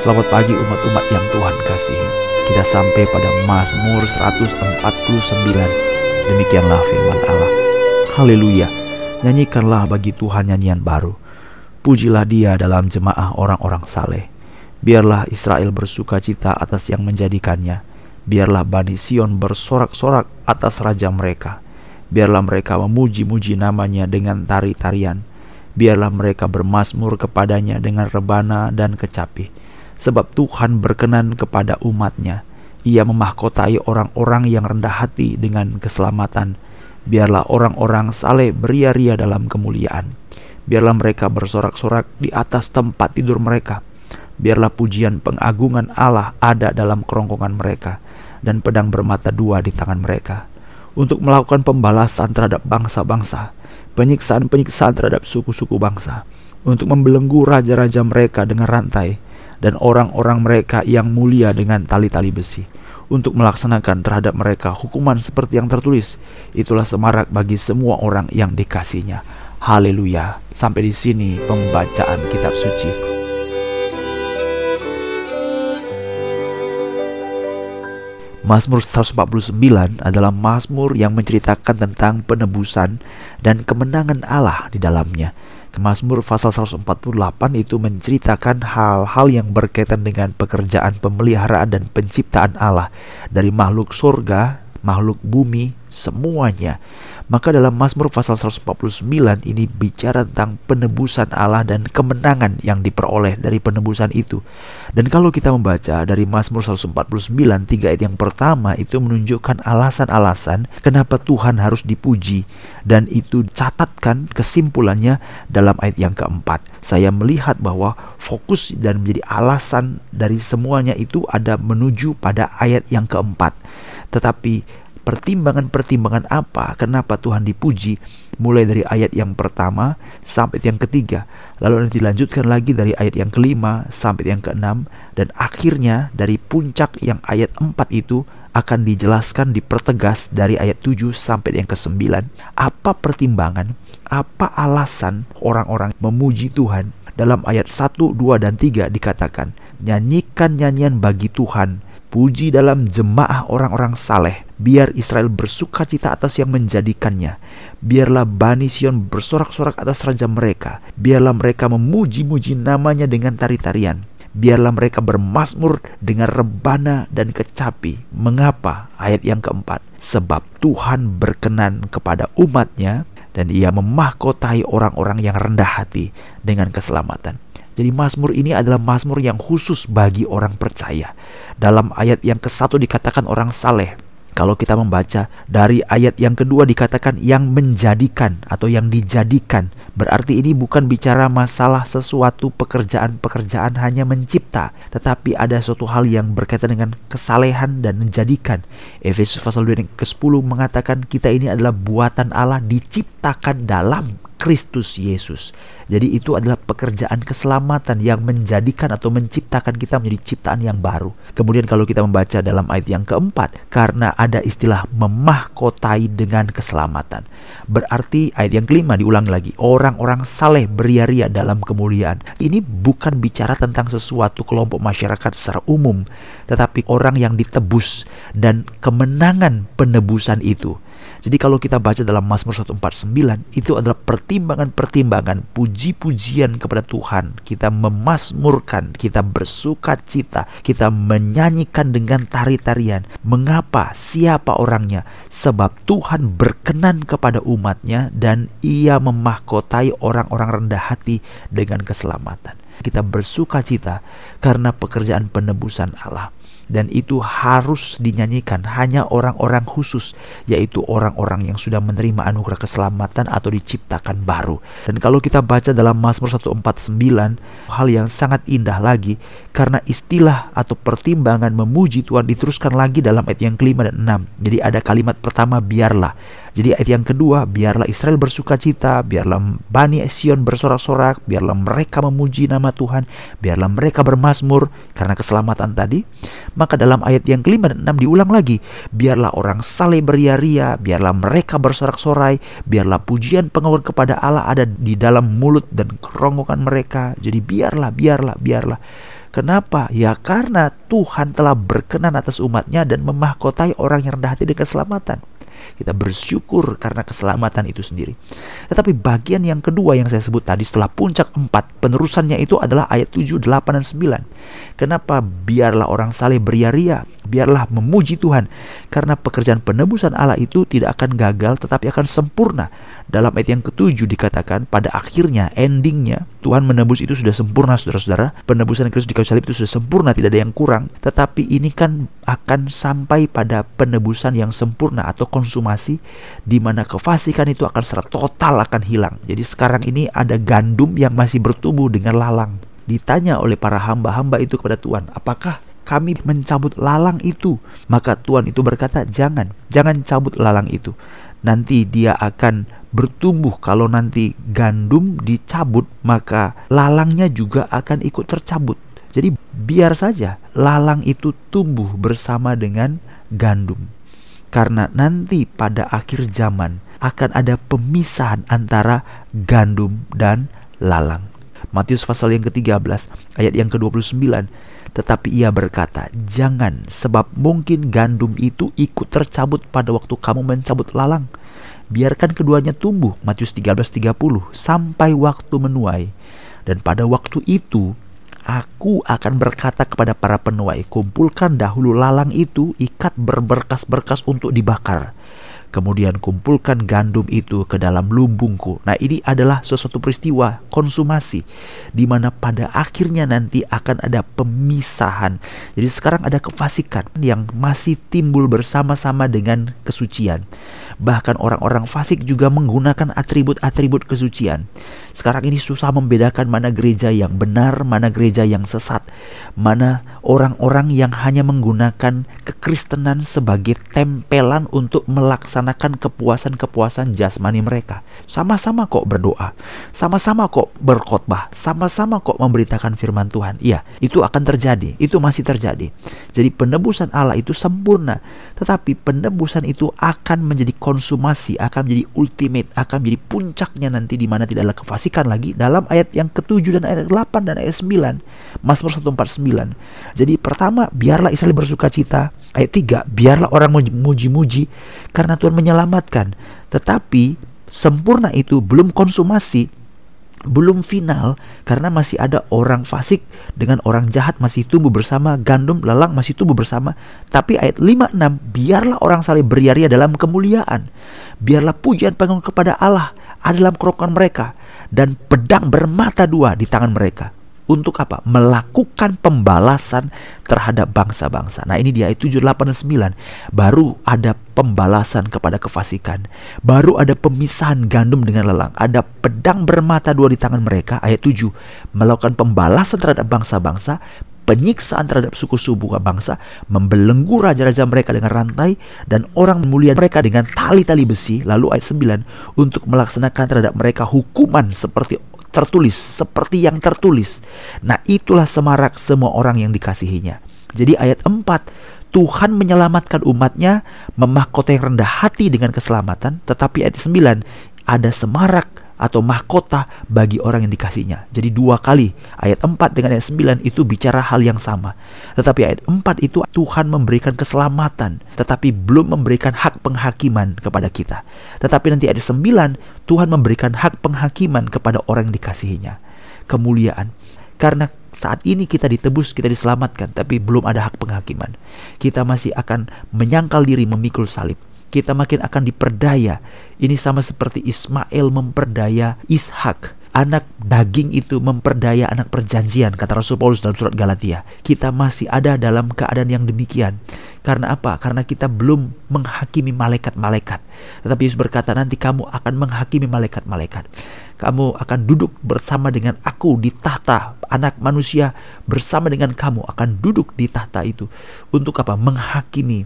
Selamat pagi umat-umat yang Tuhan kasih. Kita sampai pada Mazmur 149. Demikianlah firman Allah. Haleluya. Nyanyikanlah bagi Tuhan nyanyian baru. Pujilah dia dalam jemaah orang-orang saleh. Biarlah Israel bersuka cita atas yang menjadikannya. Biarlah Bani Sion bersorak-sorak atas raja mereka. Biarlah mereka memuji-muji namanya dengan tari-tarian. Biarlah mereka bermasmur kepadanya dengan rebana dan kecapi sebab Tuhan berkenan kepada umatnya. Ia memahkotai orang-orang yang rendah hati dengan keselamatan. Biarlah orang-orang saleh beria-ria dalam kemuliaan. Biarlah mereka bersorak-sorak di atas tempat tidur mereka. Biarlah pujian pengagungan Allah ada dalam kerongkongan mereka dan pedang bermata dua di tangan mereka untuk melakukan pembalasan terhadap bangsa-bangsa, penyiksaan-penyiksaan terhadap suku-suku bangsa, untuk membelenggu raja-raja mereka dengan rantai, dan orang-orang mereka yang mulia dengan tali-tali besi untuk melaksanakan terhadap mereka hukuman seperti yang tertulis. Itulah semarak bagi semua orang yang dikasihnya. Haleluya. Sampai di sini pembacaan kitab suci. Mazmur 149 adalah mazmur yang menceritakan tentang penebusan dan kemenangan Allah di dalamnya. Mazmur pasal 148 itu menceritakan hal-hal yang berkaitan dengan pekerjaan pemeliharaan dan penciptaan Allah dari makhluk surga, makhluk bumi, semuanya. Maka dalam Mazmur pasal 149 ini bicara tentang penebusan Allah dan kemenangan yang diperoleh dari penebusan itu. Dan kalau kita membaca dari Mazmur 149 tiga ayat yang pertama itu menunjukkan alasan-alasan kenapa Tuhan harus dipuji dan itu catatkan kesimpulannya dalam ayat yang keempat. Saya melihat bahwa fokus dan menjadi alasan dari semuanya itu ada menuju pada ayat yang keempat. Tetapi pertimbangan-pertimbangan apa? Kenapa Tuhan dipuji? Mulai dari ayat yang pertama sampai yang ketiga. Lalu nanti dilanjutkan lagi dari ayat yang kelima sampai yang keenam. Dan akhirnya dari puncak yang ayat empat itu akan dijelaskan dipertegas dari ayat 7 sampai yang ke-9 apa pertimbangan? Apa alasan orang-orang memuji Tuhan? Dalam ayat 1, 2 dan 3 dikatakan nyanyikan nyanyian bagi Tuhan Puji dalam jemaah orang-orang saleh, biar Israel bersuka cita atas yang menjadikannya. Biarlah Bani Sion bersorak-sorak atas raja mereka. Biarlah mereka memuji-muji namanya dengan tari-tarian. Biarlah mereka bermasmur dengan rebana dan kecapi. Mengapa? Ayat yang keempat. Sebab Tuhan berkenan kepada umatnya dan ia memahkotai orang-orang yang rendah hati dengan keselamatan. Jadi Mazmur ini adalah Mazmur yang khusus bagi orang percaya. Dalam ayat yang ke satu dikatakan orang saleh. Kalau kita membaca dari ayat yang kedua dikatakan yang menjadikan atau yang dijadikan. Berarti ini bukan bicara masalah sesuatu pekerjaan-pekerjaan hanya mencipta. Tetapi ada suatu hal yang berkaitan dengan kesalehan dan menjadikan. Efesus pasal 2 ke-10 mengatakan kita ini adalah buatan Allah diciptakan dalam Kristus Yesus. Jadi itu adalah pekerjaan keselamatan yang menjadikan atau menciptakan kita menjadi ciptaan yang baru. Kemudian kalau kita membaca dalam ayat yang keempat, karena ada istilah memahkotai dengan keselamatan. Berarti ayat yang kelima diulang lagi, orang-orang saleh beria-ria dalam kemuliaan. Ini bukan bicara tentang sesuatu kelompok masyarakat secara umum, tetapi orang yang ditebus dan kemenangan penebusan itu jadi kalau kita baca dalam Mazmur 149 itu adalah pertimbangan-pertimbangan puji-pujian kepada Tuhan. Kita memasmurkan, kita bersuka cita, kita menyanyikan dengan tari-tarian. Mengapa? Siapa orangnya? Sebab Tuhan berkenan kepada umatnya dan ia memahkotai orang-orang rendah hati dengan keselamatan. Kita bersuka cita karena pekerjaan penebusan Allah dan itu harus dinyanyikan hanya orang-orang khusus yaitu orang-orang yang sudah menerima anugerah keselamatan atau diciptakan baru. Dan kalau kita baca dalam Mazmur 149 hal yang sangat indah lagi karena istilah atau pertimbangan memuji Tuhan diteruskan lagi dalam ayat yang kelima dan enam. Jadi ada kalimat pertama biarlah jadi ayat yang kedua, biarlah Israel bersuka cita, biarlah Bani Sion bersorak-sorak, biarlah mereka memuji nama Tuhan, biarlah mereka bermasmur karena keselamatan tadi. Maka dalam ayat yang kelima dan enam diulang lagi, biarlah orang saleh beria-ria, biarlah mereka bersorak-sorai, biarlah pujian pengakuan kepada Allah ada di dalam mulut dan kerongkongan mereka. Jadi biarlah, biarlah, biarlah. Kenapa? Ya karena Tuhan telah berkenan atas umatnya dan memahkotai orang yang rendah hati dengan keselamatan. Kita bersyukur karena keselamatan itu sendiri. Tetapi bagian yang kedua yang saya sebut tadi setelah puncak 4, penerusannya itu adalah ayat 7, 8, dan 9. Kenapa biarlah orang saleh beria-ria, biarlah memuji Tuhan. Karena pekerjaan penebusan Allah itu tidak akan gagal tetapi akan sempurna dalam ayat yang ketujuh dikatakan pada akhirnya endingnya Tuhan menebus itu sudah sempurna saudara-saudara. Penebusan Kristus di kayu salib itu sudah sempurna, tidak ada yang kurang. Tetapi ini kan akan sampai pada penebusan yang sempurna atau konsumasi di mana kefasikan itu akan secara total akan hilang. Jadi sekarang ini ada gandum yang masih bertumbuh dengan lalang. Ditanya oleh para hamba-hamba itu kepada Tuhan, apakah kami mencabut lalang itu? Maka Tuhan itu berkata, jangan, jangan cabut lalang itu. Nanti dia akan bertumbuh kalau nanti gandum dicabut maka lalangnya juga akan ikut tercabut jadi biar saja lalang itu tumbuh bersama dengan gandum karena nanti pada akhir zaman akan ada pemisahan antara gandum dan lalang. Matius pasal yang ke-13 ayat yang ke-29 tetapi ia berkata, "Jangan, sebab mungkin gandum itu ikut tercabut pada waktu kamu mencabut lalang. Biarkan keduanya tumbuh Matius 13:30 sampai waktu menuai. Dan pada waktu itu aku akan berkata kepada para penuai kumpulkan dahulu lalang itu ikat berberkas-berkas untuk dibakar kemudian kumpulkan gandum itu ke dalam lumbungku. Nah, ini adalah sesuatu peristiwa konsumasi di mana pada akhirnya nanti akan ada pemisahan. Jadi sekarang ada kefasikan yang masih timbul bersama-sama dengan kesucian. Bahkan orang-orang fasik juga menggunakan atribut-atribut kesucian. Sekarang ini susah membedakan mana gereja yang benar, mana gereja yang sesat, mana orang-orang yang hanya menggunakan kekristenan sebagai tempelan untuk melaksanakan kepuasan-kepuasan jasmani mereka. Sama-sama kok berdoa, sama-sama kok berkhotbah, sama-sama kok memberitakan firman Tuhan. Iya, itu akan terjadi, itu masih terjadi. Jadi penebusan Allah itu sempurna, tetapi penebusan itu akan menjadi konsumasi akan menjadi ultimate, akan menjadi puncaknya nanti di mana tidak ada kefasikan lagi dalam ayat yang ketujuh dan ayat 8 dan ayat 9. Mazmur 149. Jadi pertama, biarlah Israel bersuka cita. Ayat 3, biarlah orang memuji-muji karena Tuhan menyelamatkan. Tetapi sempurna itu belum konsumasi belum final karena masih ada orang fasik dengan orang jahat masih tumbuh bersama, gandum lalang masih tumbuh bersama. Tapi ayat 56, biarlah orang saleh beriaria dalam kemuliaan. Biarlah pujian pengung kepada Allah ada dalam kerokan mereka dan pedang bermata dua di tangan mereka untuk apa? Melakukan pembalasan terhadap bangsa-bangsa. Nah ini dia ayat 7, 8, dan 9. Baru ada pembalasan kepada kefasikan. Baru ada pemisahan gandum dengan lelang. Ada pedang bermata dua di tangan mereka. Ayat 7. Melakukan pembalasan terhadap bangsa-bangsa penyiksaan terhadap suku-suku bangsa, membelenggu raja-raja mereka dengan rantai, dan orang mulia mereka dengan tali-tali besi. Lalu ayat 9, untuk melaksanakan terhadap mereka hukuman seperti tertulis seperti yang tertulis. Nah, itulah semarak semua orang yang dikasihinya. Jadi ayat 4, Tuhan menyelamatkan umatnya, memahkota yang rendah hati dengan keselamatan, tetapi ayat 9, ada semarak atau mahkota bagi orang yang dikasihnya. Jadi dua kali ayat 4 dengan ayat 9 itu bicara hal yang sama. Tetapi ayat 4 itu Tuhan memberikan keselamatan tetapi belum memberikan hak penghakiman kepada kita. Tetapi nanti ayat 9 Tuhan memberikan hak penghakiman kepada orang yang dikasihinya. Kemuliaan karena saat ini kita ditebus, kita diselamatkan, tapi belum ada hak penghakiman. Kita masih akan menyangkal diri memikul salib kita makin akan diperdaya. Ini sama seperti Ismail memperdaya Ishak. Anak daging itu memperdaya anak perjanjian, kata Rasul Paulus dalam surat Galatia. Kita masih ada dalam keadaan yang demikian. Karena apa? Karena kita belum menghakimi malaikat-malaikat. Tetapi Yesus berkata, nanti kamu akan menghakimi malaikat-malaikat. Kamu akan duduk bersama dengan aku di tahta anak manusia bersama dengan kamu akan duduk di tahta itu. Untuk apa? Menghakimi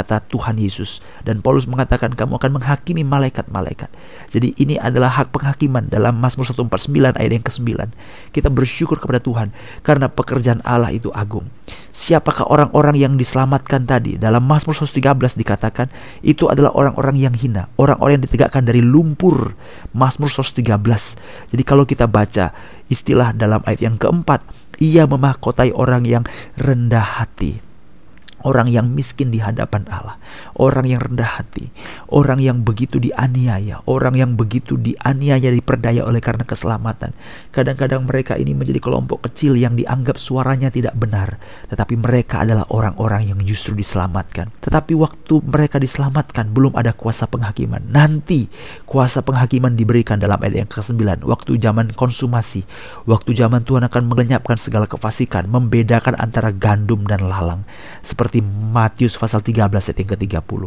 kata Tuhan Yesus dan Paulus mengatakan kamu akan menghakimi malaikat-malaikat. Jadi ini adalah hak penghakiman dalam Mazmur 149 ayat yang ke-9. Kita bersyukur kepada Tuhan karena pekerjaan Allah itu agung. Siapakah orang-orang yang diselamatkan tadi? Dalam Mazmur 113 dikatakan itu adalah orang-orang yang hina, orang-orang yang ditegakkan dari lumpur. Mazmur 113. Jadi kalau kita baca istilah dalam ayat yang keempat Ia memahkotai orang yang rendah hati orang yang miskin di hadapan Allah, orang yang rendah hati, orang yang begitu dianiaya, orang yang begitu dianiaya diperdaya oleh karena keselamatan. Kadang-kadang mereka ini menjadi kelompok kecil yang dianggap suaranya tidak benar, tetapi mereka adalah orang-orang yang justru diselamatkan. Tetapi waktu mereka diselamatkan belum ada kuasa penghakiman. Nanti kuasa penghakiman diberikan dalam ayat yang ke-9, waktu zaman konsumasi, waktu zaman Tuhan akan melenyapkan segala kefasikan, membedakan antara gandum dan lalang. Seperti seperti Matius pasal 13 ayat yang ke-30.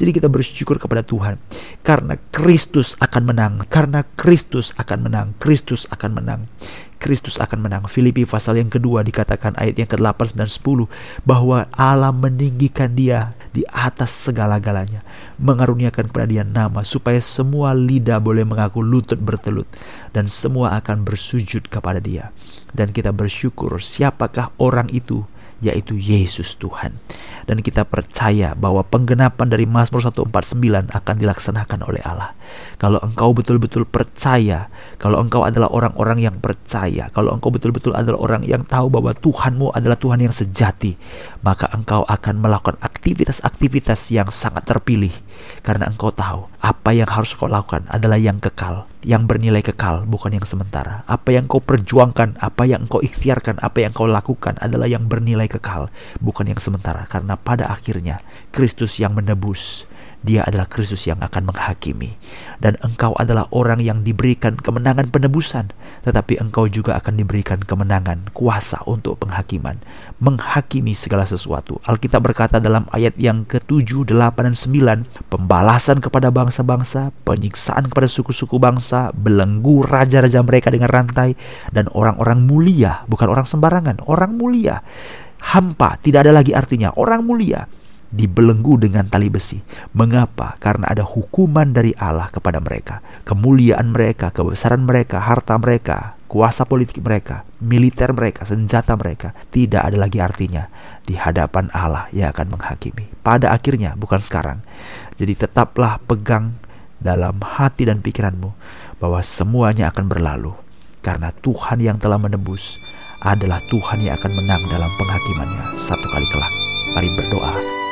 Jadi kita bersyukur kepada Tuhan karena Kristus akan menang, karena Kristus akan menang, Kristus akan menang. Kristus akan menang. Filipi pasal yang kedua dikatakan ayat yang ke-8, 9, 10 bahwa Allah meninggikan dia di atas segala-galanya, mengaruniakan kepada dia nama supaya semua lidah boleh mengaku lutut bertelut dan semua akan bersujud kepada dia. Dan kita bersyukur siapakah orang itu yaitu Yesus Tuhan. Dan kita percaya bahwa penggenapan dari Mazmur 149 akan dilaksanakan oleh Allah. Kalau engkau betul-betul percaya, kalau engkau adalah orang-orang yang percaya, kalau engkau betul-betul adalah orang yang tahu bahwa Tuhanmu adalah Tuhan yang sejati, maka engkau akan melakukan aktivitas-aktivitas yang sangat terpilih karena engkau tahu apa yang harus kau lakukan adalah yang kekal, yang bernilai kekal, bukan yang sementara. Apa yang kau perjuangkan, apa yang kau ikhtiarkan, apa yang kau lakukan adalah yang bernilai kekal, bukan yang sementara. Karena pada akhirnya Kristus yang menebus, dia adalah Kristus yang akan menghakimi. Dan engkau adalah orang yang diberikan kemenangan penebusan. Tetapi engkau juga akan diberikan kemenangan, kuasa untuk penghakiman. Menghakimi segala sesuatu. Alkitab berkata dalam ayat yang ke-7, 8, dan 9. Pembalasan kepada bangsa-bangsa, penyiksaan kepada suku-suku bangsa, belenggu raja-raja mereka dengan rantai. Dan orang-orang mulia, bukan orang sembarangan, orang mulia. Hampa, tidak ada lagi artinya. Orang mulia dibelenggu dengan tali besi. Mengapa? Karena ada hukuman dari Allah kepada mereka. Kemuliaan mereka, kebesaran mereka, harta mereka, kuasa politik mereka, militer mereka, senjata mereka tidak ada lagi artinya di hadapan Allah yang akan menghakimi. Pada akhirnya, bukan sekarang. Jadi tetaplah pegang dalam hati dan pikiranmu bahwa semuanya akan berlalu karena Tuhan yang telah menebus adalah Tuhan yang akan menang dalam penghakimannya satu kali kelak. Mari berdoa.